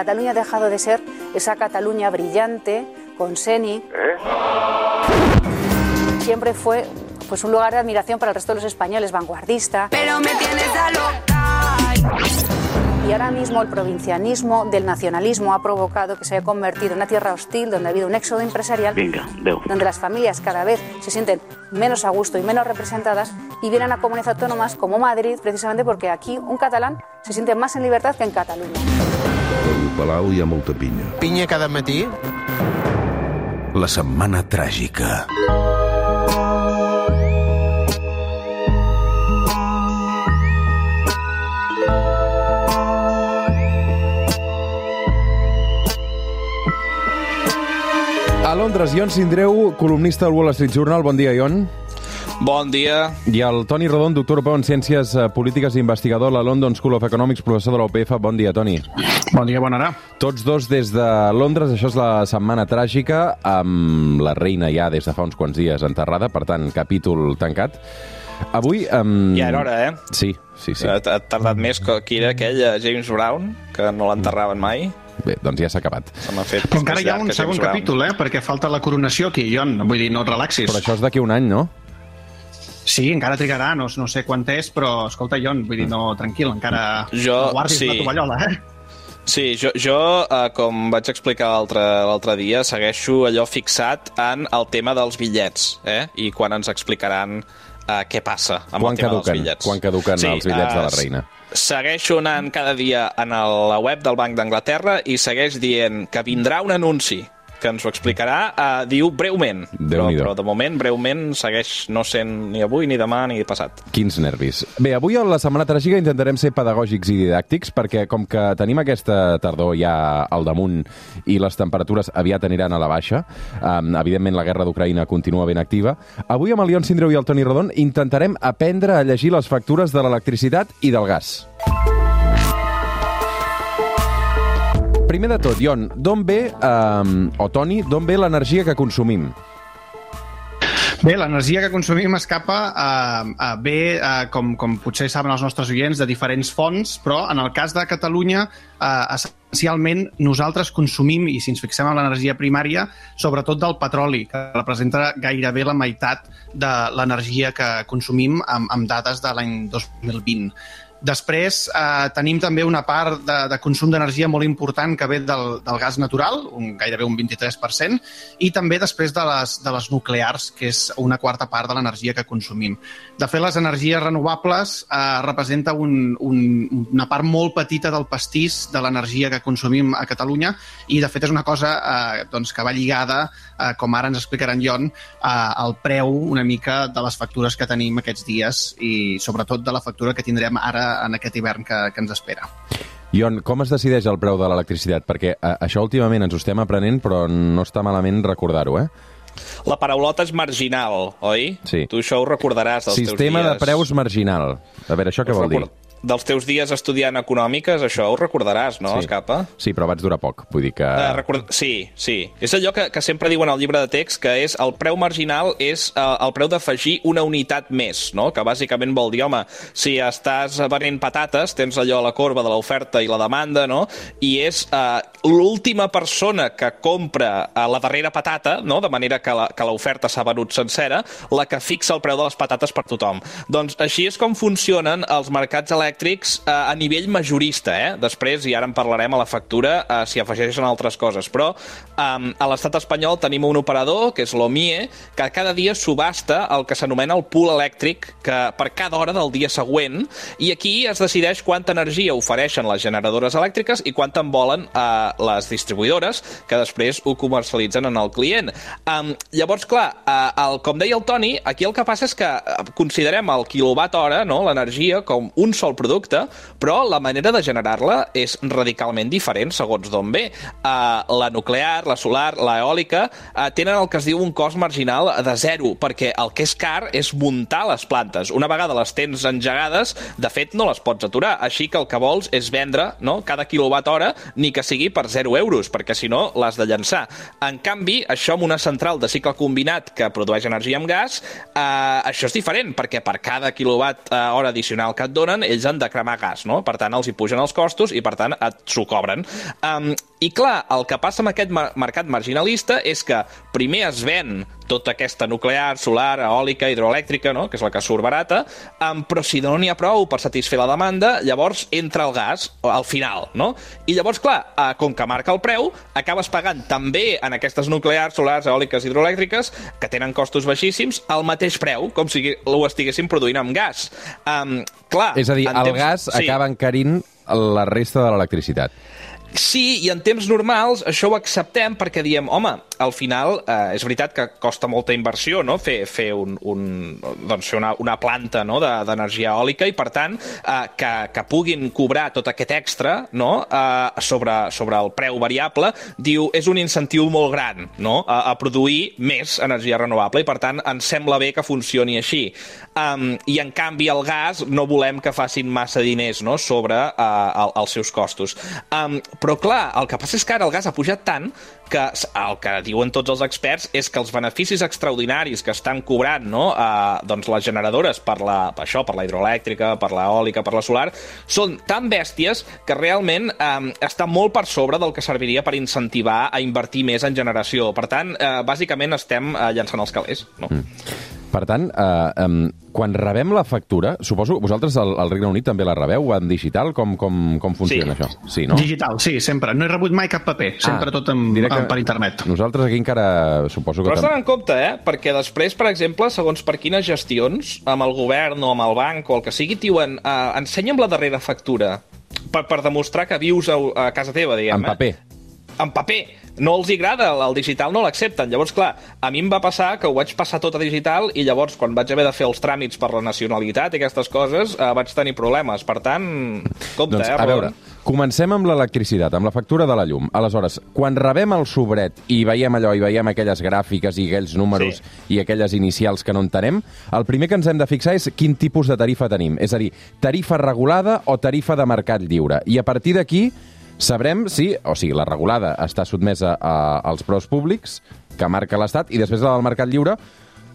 Cataluña ha dejado de ser esa Cataluña brillante, con Seni. Siempre fue pues, un lugar de admiración para el resto de los españoles, vanguardista. Pero me tienes a loca. Y ahora mismo el provincianismo del nacionalismo ha provocado que se haya convertido en una tierra hostil donde ha habido un éxodo empresarial, adeu. donde las familias cada vez se sienten menos a gusto y menos representadas y vienen a comunidades autónomas como Madrid precisamente porque aquí un catalán se siente más en libertad que en Cataluña. Al Palau hi ha molta pinya. Pinya cada matí? La setmana tràgica. A Londres, Ion Sindreu, columnista del Wall Street Journal. Bon dia, Ion. Bon dia. I el Toni Rodon, doctor europeu en Ciències eh, Polítiques i investigador a la London School of Economics, professor de la UPF. Bon dia, Toni. Bon dia, bona hora. Tots dos des de Londres. Això és la setmana tràgica, amb la reina ja des de fa uns quants dies enterrada, per tant, capítol tancat. Avui... Um... Ja era hora, eh? Sí, sí, sí. Ha, ha tardat més que qui era aquell eh, James Brown, que no l'enterraven mai. Bé, doncs ja s'ha acabat. Se fet Però encara hi ha un segon capítol, eh? Perquè falta la coronació aquí, Ion. Vull dir, no et relaxis. Però això és d'aquí un any, no? Sí, encara trigarà, no, no sé quant és, però escolta, Ion, vull dir, no, tranquil, encara Jo, no guardis sí. la tovallola, eh? Sí, jo, jo eh, com vaig explicar l'altre l'altre dia, segueixo allò fixat en el tema dels bitllets, eh? I quan ens explicaran eh, què passa amb Quan el tema caduquen? dels bitllets. Quan caduquen els bitllets de la eh, reina? Segueixo anant cada dia en el, la web del Banc d'Anglaterra i segueix dient que vindrà un anunci que ens ho explicarà, uh, diu breument. Però, però de moment, breument, segueix no sent ni avui, ni demà, ni passat. Quins nervis. Bé, avui a la Setmana Tràgica intentarem ser pedagògics i didàctics perquè com que tenim aquesta tardor ja al damunt i les temperatures aviat aniran a la baixa, um, evidentment la guerra d'Ucraïna continua ben activa, avui amb el Leon Sindreu i el Toni Rodon intentarem aprendre a llegir les factures de l'electricitat i del gas. Primer de tot, Ion, d'on ve, um, o Toni, d'on ve l'energia que consumim? Bé, l'energia que consumim escapa eh, eh, bé, eh, com, com potser saben els nostres oients, de diferents fonts, però en el cas de Catalunya, eh, essencialment nosaltres consumim, i si ens fixem en l'energia primària, sobretot del petroli, que representa gairebé la meitat de l'energia que consumim amb, amb dades de l'any 2020. Després eh, tenim també una part de, de consum d'energia molt important que ve del, del gas natural, un, gairebé un 23%, i també després de les, de les nuclears, que és una quarta part de l'energia que consumim. De fet, les energies renovables eh, representa un, un, una part molt petita del pastís de l'energia que consumim a Catalunya i, de fet, és una cosa eh, doncs, que va lligada, eh, com ara ens explicarà en Jon, eh, al preu una mica de les factures que tenim aquests dies i, sobretot, de la factura que tindrem ara en aquest hivern que, que ens espera. Ion, com es decideix el preu de l'electricitat? Perquè a, això últimament ens ho estem aprenent, però no està malament recordar-ho, eh? La paraulota és marginal, oi? Sí. Tu això ho recordaràs dels Sistema teus de dies... preus marginal. A veure, això què vol dir? Dels teus dies estudiant econòmiques, això ho recordaràs, no, Sí. Escapa? Sí, però vaig durar poc. Vull dir que... Uh, record... Sí, sí. És allò que, que sempre diuen al llibre de text, que és el preu marginal és uh, el preu d'afegir una unitat més, no? que bàsicament vol dir, home, si estàs venent patates, tens allò a la corba de l'oferta i la demanda, no? i és uh, l'última persona que compra uh, la darrera patata, no? de manera que la- que l'oferta s'ha venut sencera, la que fixa el preu de les patates per tothom. Doncs així és com funcionen els mercats elèctrics eh, a nivell majorista, eh? Després, i ara en parlarem a la factura, eh, si afegeixen altres coses. Però eh, a l'estat espanyol tenim un operador, que és l'OMIE, que cada dia subhasta el que s'anomena el pool elèctric que per cada hora del dia següent, i aquí es decideix quanta energia ofereixen les generadores elèctriques i quanta en volen eh, les distribuïdores, que després ho comercialitzen en el client. Um, llavors, clar, eh, el, com deia el Toni, aquí el que passa és que eh, considerem el quilowatt hora, no, l'energia, com un sol producte, però la manera de generar-la és radicalment diferent segons d'on ve. Uh, la nuclear, la solar, l'eòlica uh, tenen el que es diu un cost marginal de zero, perquè el que és car és muntar les plantes. Una vegada les tens engegades, de fet no les pots aturar, així que el que vols és vendre no, cada quilowatt hora, ni que sigui per 0 euros, perquè si no l'has de llançar. En canvi, això amb una central de cicle combinat que produeix energia amb gas, eh, això és diferent, perquè per cada quilowatt eh, hora addicional que et donen, ells han de cremar gas, no? Per tant, els hi pugen els costos i, per tant, s'ho cobren. Um, I, clar, el que passa amb aquest mer mercat marginalista és que primer es ven tota aquesta nuclear, solar, eòlica, hidroelèctrica, no? que és la que surt barata, um, però si no n'hi ha prou per satisfer la demanda, llavors entra el gas al final, no? I llavors, clar, uh, com que marca el preu, acabes pagant també en aquestes nuclears, solars, eòliques, hidroelèctriques, que tenen costos baixíssims, al mateix preu, com si ho estiguessin produint amb gas. Um, clar, És a dir, en el temps- gas acaba encarint la resta de l'electricitat. Sí, i en temps normals això ho acceptem perquè diem, home, al final eh, és veritat que costa molta inversió no? fer, fer, un, un, doncs fer una, una planta no? de- d'energia eòlica i, per tant, eh, que, que puguin cobrar tot aquest extra no? eh, sobre, sobre el preu variable, diu, és un incentiu molt gran no? a, a produir més energia renovable i, per tant, ens sembla bé que funcioni així. Um, I, en canvi, el gas no volem que facin massa diners no? sobre uh, el, els seus costos. Um, però, clar, el que passa és que ara el gas ha pujat tant que el que diuen tots els experts és que els beneficis extraordinaris que estan cobrant no, uh, doncs les generadores per, la, per això, per la hidroelèctrica, per l'eòlica, per la solar, són tan bèsties que realment um, està molt per sobre del que serviria per incentivar a invertir més en generació. Per tant, uh, bàsicament estem uh, llançant els calés. No? Mm. Per tant, eh, um, quan rebem la factura, suposo vosaltres al, al Regne Unit també la rebeu en digital? Com, com, com funciona Sí. això? Sí, no? Digital, sí, sempre. No he rebut mai cap paper, sempre tot en, directe- en, per internet. Nosaltres aquí encara suposo que... Però d'anar en compte, eh? Perquè després, per exemple, segons per quines gestions, amb el govern o amb el banc o el que sigui, diuen uh, ensenya'm la darrera factura per, per demostrar que vius a, a casa teva, diguem. En paper. Eh? En paper. No els agrada, el, digital no l'accepten. Llavors, clar, a mi em va passar que ho vaig passar tot a digital i llavors, quan vaig haver de fer els tràmits per la nacionalitat i aquestes coses, uh, vaig tenir problemes. Per tant, compte, Doncs, eh? a veure, comencem amb l'electricitat, amb la factura de la llum. Aleshores, quan rebem el sobret i veiem allò, i veiem aquelles gràfiques i aquells números Sí. i aquelles inicials que no entenem, el primer que ens hem de fixar és quin tipus de tarifa tenim. És a dir, tarifa regulada o tarifa de mercat lliure. I a partir d'aquí sabrem si, o sigui, la regulada està sotmesa a, als preus públics que marca l'Estat i després la del mercat lliure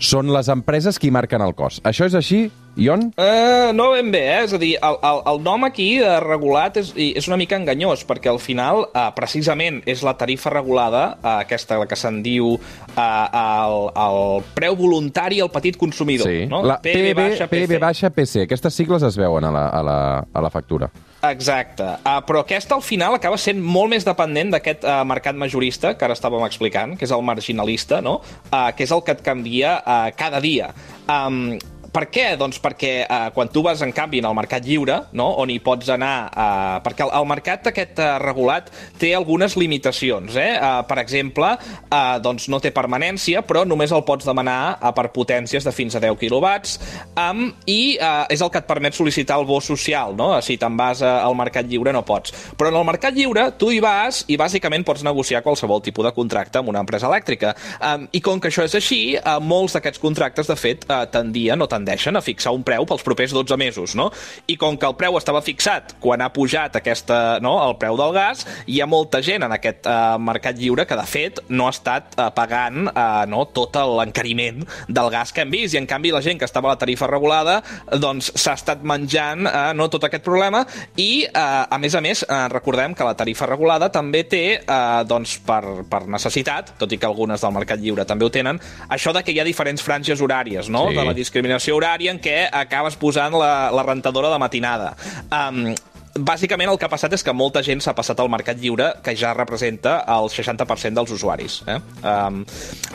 són les empreses qui marquen el cost. Això és així, Ion? Uh, no ben bé, eh? És a dir, el, el, el nom aquí de regulat és, és una mica enganyós, perquè al final, uh, precisament, és la tarifa regulada, uh, aquesta la que se'n diu uh, el, el preu voluntari al petit consumidor. Sí. No? La PB, baixa PB baixa PC. Aquestes sigles es veuen a la, a la, a la factura. Exacte. Uh, però aquesta, al final, acaba sent molt més dependent d'aquest uh, mercat majorista que ara estàvem explicant, que és el marginalista, no? Uh, que és el que et canvia uh, cada dia. Um, per què? Doncs perquè eh, quan tu vas, en canvi, en el mercat lliure, no? on hi pots anar... Eh, perquè el, el mercat aquest eh, regulat té algunes limitacions. Eh? Eh, per exemple, eh, doncs no té permanència, però només el pots demanar eh, per potències de fins a 10 quilowatts um, i eh, és el que et permet sol·licitar el bo social. No? Si te'n vas eh, al mercat lliure no pots. Però en el mercat lliure tu hi vas i bàsicament pots negociar qualsevol tipus de contracte amb una empresa elèctrica. Um, I com que això és així, eh, molts d'aquests contractes, de fet, eh, tendien o tendeixen a fixar un preu pels propers 12 mesos, no? I com que el preu estava fixat quan ha pujat aquesta, no, el preu del gas, hi ha molta gent en aquest eh, mercat lliure que, de fet, no ha estat eh, pagant eh, no, tot l'encariment del gas que hem vist, i en canvi la gent que estava a la tarifa regulada doncs s'ha estat menjant eh, no, tot aquest problema i, eh, a més a més, eh, recordem que la tarifa regulada també té, eh, doncs, per, per necessitat, tot i que algunes del mercat lliure també ho tenen, això de que hi ha diferents franges horàries, no?, Sí. de la discriminació horària en què acabes posant la, la rentadora de matinada. Um, bàsicament el que ha passat és que molta gent s'ha passat al mercat lliure, que ja representa el 60% dels usuaris. Eh? Um,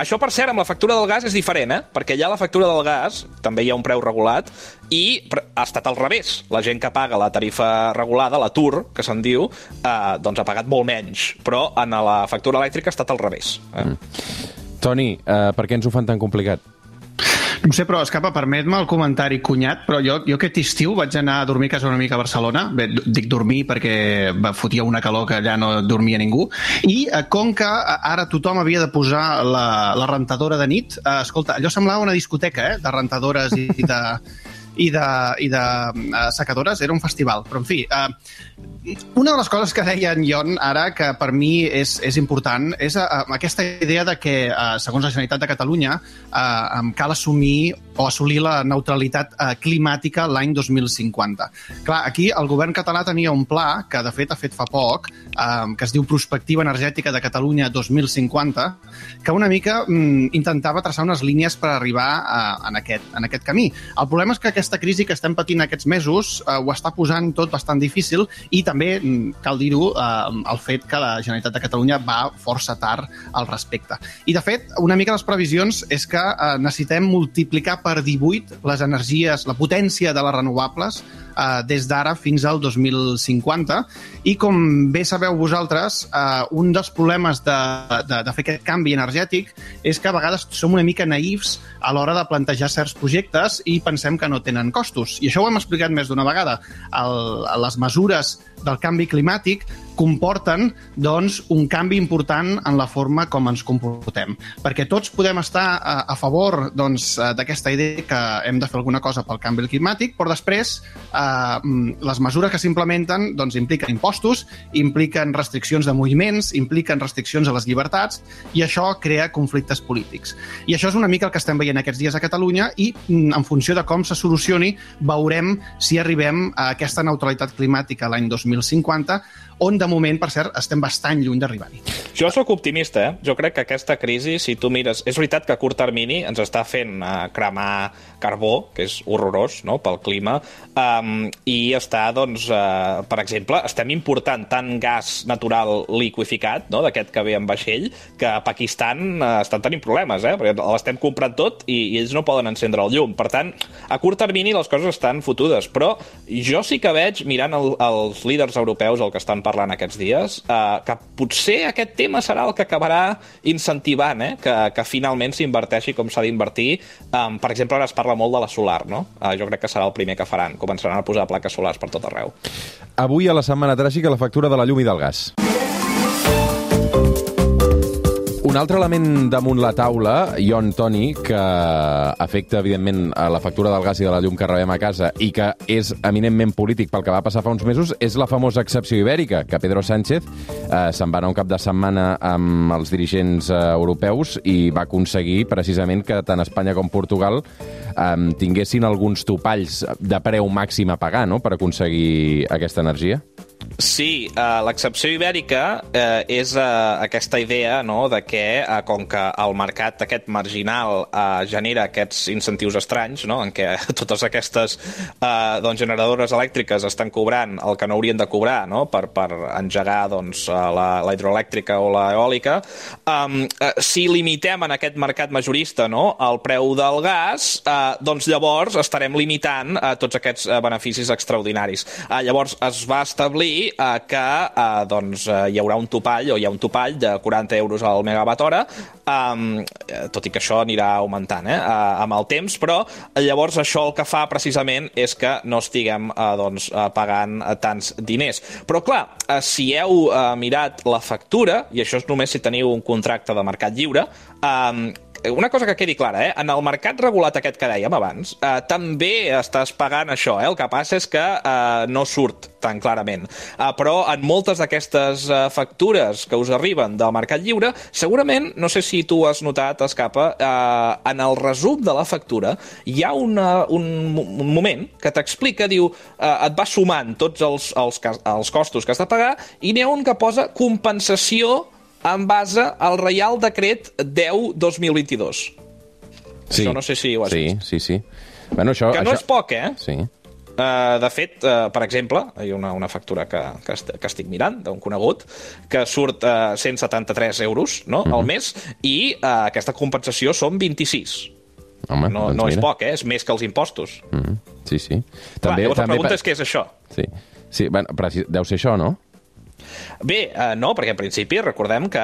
això, per cert, amb la factura del gas és diferent, eh? perquè allà la factura del gas també hi ha un preu regulat i ha estat al revés. La gent que paga la tarifa regulada, la TUR, que se'n diu, eh, doncs ha pagat molt menys, però en la factura elèctrica ha estat al revés. Eh? Toni, eh, per què ens ho fan tan complicat? No sé, però, escapa, permet-me el comentari cunyat, però jo, jo aquest estiu vaig anar a dormir a casa una mica a Barcelona. Bé, dic dormir perquè va, fotia una calor que allà no dormia ningú. I eh, com que eh, ara tothom havia de posar la, la rentadora de nit, eh, escolta, allò semblava una discoteca, eh?, de rentadores i de i de, i de uh, secadores, era un festival. Però, en fi, uh, una de les coses que deia en Ion ara, que per mi és, és important, és uh, aquesta idea de que, uh, segons la Generalitat de Catalunya, uh, cal assumir o assolir la neutralitat eh, climàtica l'any 2050. Clar, aquí el govern català tenia un pla que, de fet, ha fet fa poc, eh, que es diu Prospectiva Energètica de Catalunya 2050, que una mica mm, intentava traçar unes línies per arribar a, en, aquest, en aquest camí. El problema és que aquesta crisi que estem patint aquests mesos eh, ho està posant tot bastant difícil i també, mm, cal dir-ho, eh, el fet que la Generalitat de Catalunya va força tard al respecte. I, de fet, una mica les previsions és que eh, necessitem multiplicar per 18 les energies, la potència de les renovables eh, des d'ara fins al 2050 i com bé sabeu vosaltres, eh, un dels problemes de, de, de fer aquest canvi energètic és que a vegades som una mica naïfs a l'hora de plantejar certs projectes i pensem que no tenen costos. I això ho hem explicat més d'una vegada. El, les mesures del canvi climàtic comporten doncs, un canvi important en la forma com ens comportem. Perquè tots podem estar a, a favor doncs, d'aquesta doncs, idea que hem de fer alguna cosa pel canvi climàtic, però després eh, les mesures que s'implementen doncs, impliquen impostos, impliquen restriccions de moviments, impliquen restriccions a les llibertats i això crea conflictes polítics. I això és una mica el que estem veient aquests dies a Catalunya i en funció de com se solucioni veurem si arribem a aquesta neutralitat climàtica l'any 2050 on de moment, per cert, estem bastant lluny d'arribar-hi. Jo sóc optimista, eh? Jo crec que aquesta crisi, si tu mires... És veritat que a curt termini ens està fent uh, cremar carbó, que és horrorós no? pel clima, um, i està, doncs, uh, per exemple, estem important tant gas natural liquificat, no? d'aquest que ve en vaixell, que a Pakistan uh, estan tenint problemes, eh? perquè l'estem comprant tot i, i ells no poden encendre el llum. Per tant, a curt termini les coses estan fotudes, però jo sí que veig, mirant el, els líders europeus, el que estan parlant aquests dies, eh, que potser aquest tema serà el que acabarà incentivant eh, que, que finalment s'inverteixi com s'ha d'invertir. Um, per exemple, ara es parla molt de la solar, no? Uh, jo crec que serà el primer que faran. Començaran a posar plaques solars per tot arreu. Avui, a la setmana tràgica, la factura de la llum i del gas. Un altre element damunt la taula, Ion Toni, que afecta, evidentment, a la factura del gas i de la llum que rebem a casa i que és eminentment polític pel que va passar fa uns mesos, és la famosa excepció ibèrica, que Pedro Sánchez eh, se'n va anar un cap de setmana amb els dirigents eh, europeus i va aconseguir, precisament, que tant Espanya com Portugal eh, tinguessin alguns topalls de preu màxim a pagar, no?, per aconseguir aquesta energia. Sí, uh, l'excepció ibèrica uh, és uh, aquesta idea no, de que, uh, com que el mercat aquest marginal uh, genera aquests incentius estranys, no, en què totes aquestes uh, doncs, generadores elèctriques estan cobrant el que no haurien de cobrar no, per, per engegar doncs, la, la hidroelèctrica o la eòlica, um, uh, si limitem en aquest mercat majorista no, el preu del gas, uh, doncs llavors estarem limitant uh, tots aquests uh, beneficis extraordinaris. Uh, llavors es va establir eh, que eh, doncs, eh, hi haurà un topall o hi ha un topall de 40 euros al megawatt hora, eh, tot i que això anirà augmentant eh, amb el temps, però llavors això el que fa precisament és que no estiguem eh, doncs, eh, pagant eh, tants diners. Però clar, eh, si heu eh, mirat la factura, i això és només si teniu un contracte de mercat lliure, eh, una cosa que quedi clara, eh? en el mercat regulat aquest que dèiem abans, eh, també estàs pagant això, eh? el que passa és que eh, no surt tan clarament. Eh, però en moltes d'aquestes eh, factures que us arriben del mercat lliure, segurament, no sé si tu has notat, Escapa, eh, en el resum de la factura hi ha una, un, un moment que t'explica, diu, eh, et va sumant tots els, els, els costos que has de pagar i n'hi ha un que posa compensació en base al Reial Decret 10-2022. Sí. Això no sé si ho has sí, vist. Sí, sí, Bueno, això, que no això... és poc, eh? Sí. Uh, de fet, uh, per exemple, hi ha una, una factura que, que, est que estic mirant d'un conegut que surt uh, 173 euros no, uh -huh. al Mhm. mes i uh, aquesta compensació són 26. Home, No, doncs no és mira. poc, eh? És més que els impostos. Mm -hmm. Sí, sí. Clar, llavors la pregunta és què és això? Sí, sí bueno, però deu ser això, no? Bé, eh, no, perquè en principi recordem que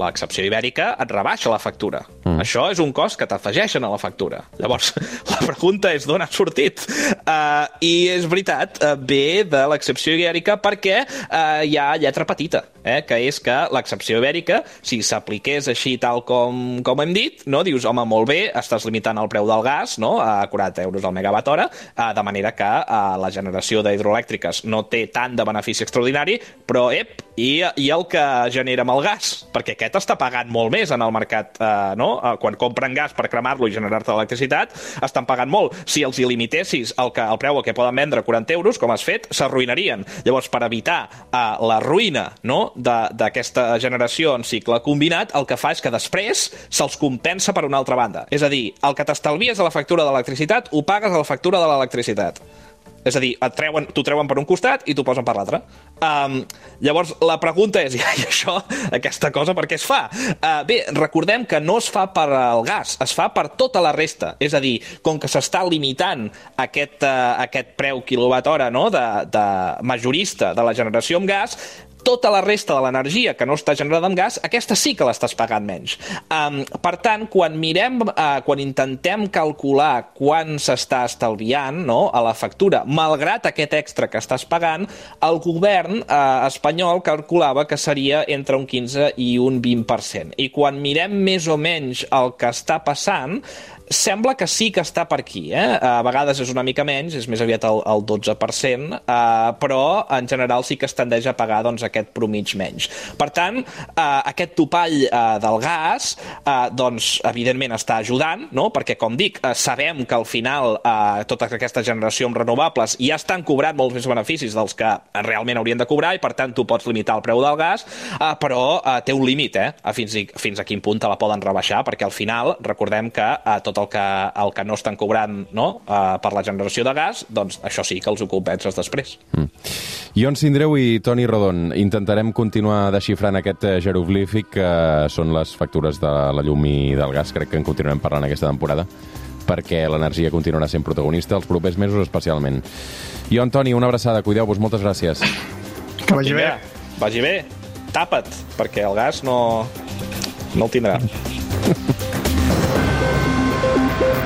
l'excepció ibèrica et rebaixa la factura. Mm. Això és un cost que t'afegeixen a la factura. Llavors, la pregunta és d'on ha sortit? Uh, I és veritat, uh, ve de l'excepció ibèrica perquè uh, hi ha lletra petita, eh, que és que l'excepció ibèrica, si s'apliqués així tal com, com hem dit, no dius, home, molt bé, estàs limitant el preu del gas no, a 40 euros al megawatt hora, uh, de manera que uh, la generació d'hidroelèctriques no té tant de benefici extraordinari, però ep, i, i el que genera amb el gas, perquè aquest està pagant molt més en el mercat, eh, no? Eh, Quan compren gas per cremar-lo i generar-te electricitat, estan pagant molt. Si els il limitessis el, que, el preu que poden vendre 40 euros, com has fet, s'arruïnarien. Llavors, per evitar eh, la ruïna no? d'aquesta generació en cicle combinat, el que fa és que després se'ls compensa per una altra banda. És a dir, el que t'estalvies a la factura de l'electricitat ho pagues a la factura de l'electricitat. És a dir, et treuen, t'ho treuen per un costat i t'ho posen per l'altre. Um, llavors, la pregunta és, i això, aquesta cosa, per què es fa? Uh, bé, recordem que no es fa per al gas, es fa per tota la resta. És a dir, com que s'està limitant aquest, uh, aquest preu quilowatt hora no? de, de majorista de la generació amb gas, tota la resta de l'energia que no està generada amb gas, aquesta sí que l'estàs pagant menys. Um, per tant, quan mirem, uh, quan intentem calcular quan s'està estalviant no, a la factura, malgrat aquest extra que estàs pagant, el govern uh, espanyol calculava que seria entre un 15 i un 20%. I quan mirem més o menys el que està passant, sembla que sí que està per aquí. Eh? A vegades és una mica menys, és més aviat el, el 12%, eh, però en general sí que es tendeix a pagar doncs, aquest promig menys. Per tant, eh, aquest topall eh, del gas eh, doncs, evidentment està ajudant, no? perquè, com dic, eh, sabem que al final eh, tota aquesta generació amb renovables ja estan cobrant molts més beneficis dels que realment haurien de cobrar i, per tant, tu pots limitar el preu del gas, eh, però eh, té un límit, eh? Fins, i, fins a quin punt te la poden rebaixar, perquè al final recordem que eh, tot el que, el que no estan cobrant no? eh, per la generació de gas, doncs això sí que els ho compenses després. Ion Sindreu i Toni Rodon, intentarem continuar desxifrant aquest eh, jeroglífic que són les factures de la llum i del gas. Crec que en continuarem parlant aquesta temporada perquè l'energia continuarà sent protagonista els propers mesos especialment. Ion, Toni, una abraçada. Cuideu-vos. Moltes gràcies. Que vagi bé. Vagi bé. Tapa't, perquè el gas no, no el tindrà.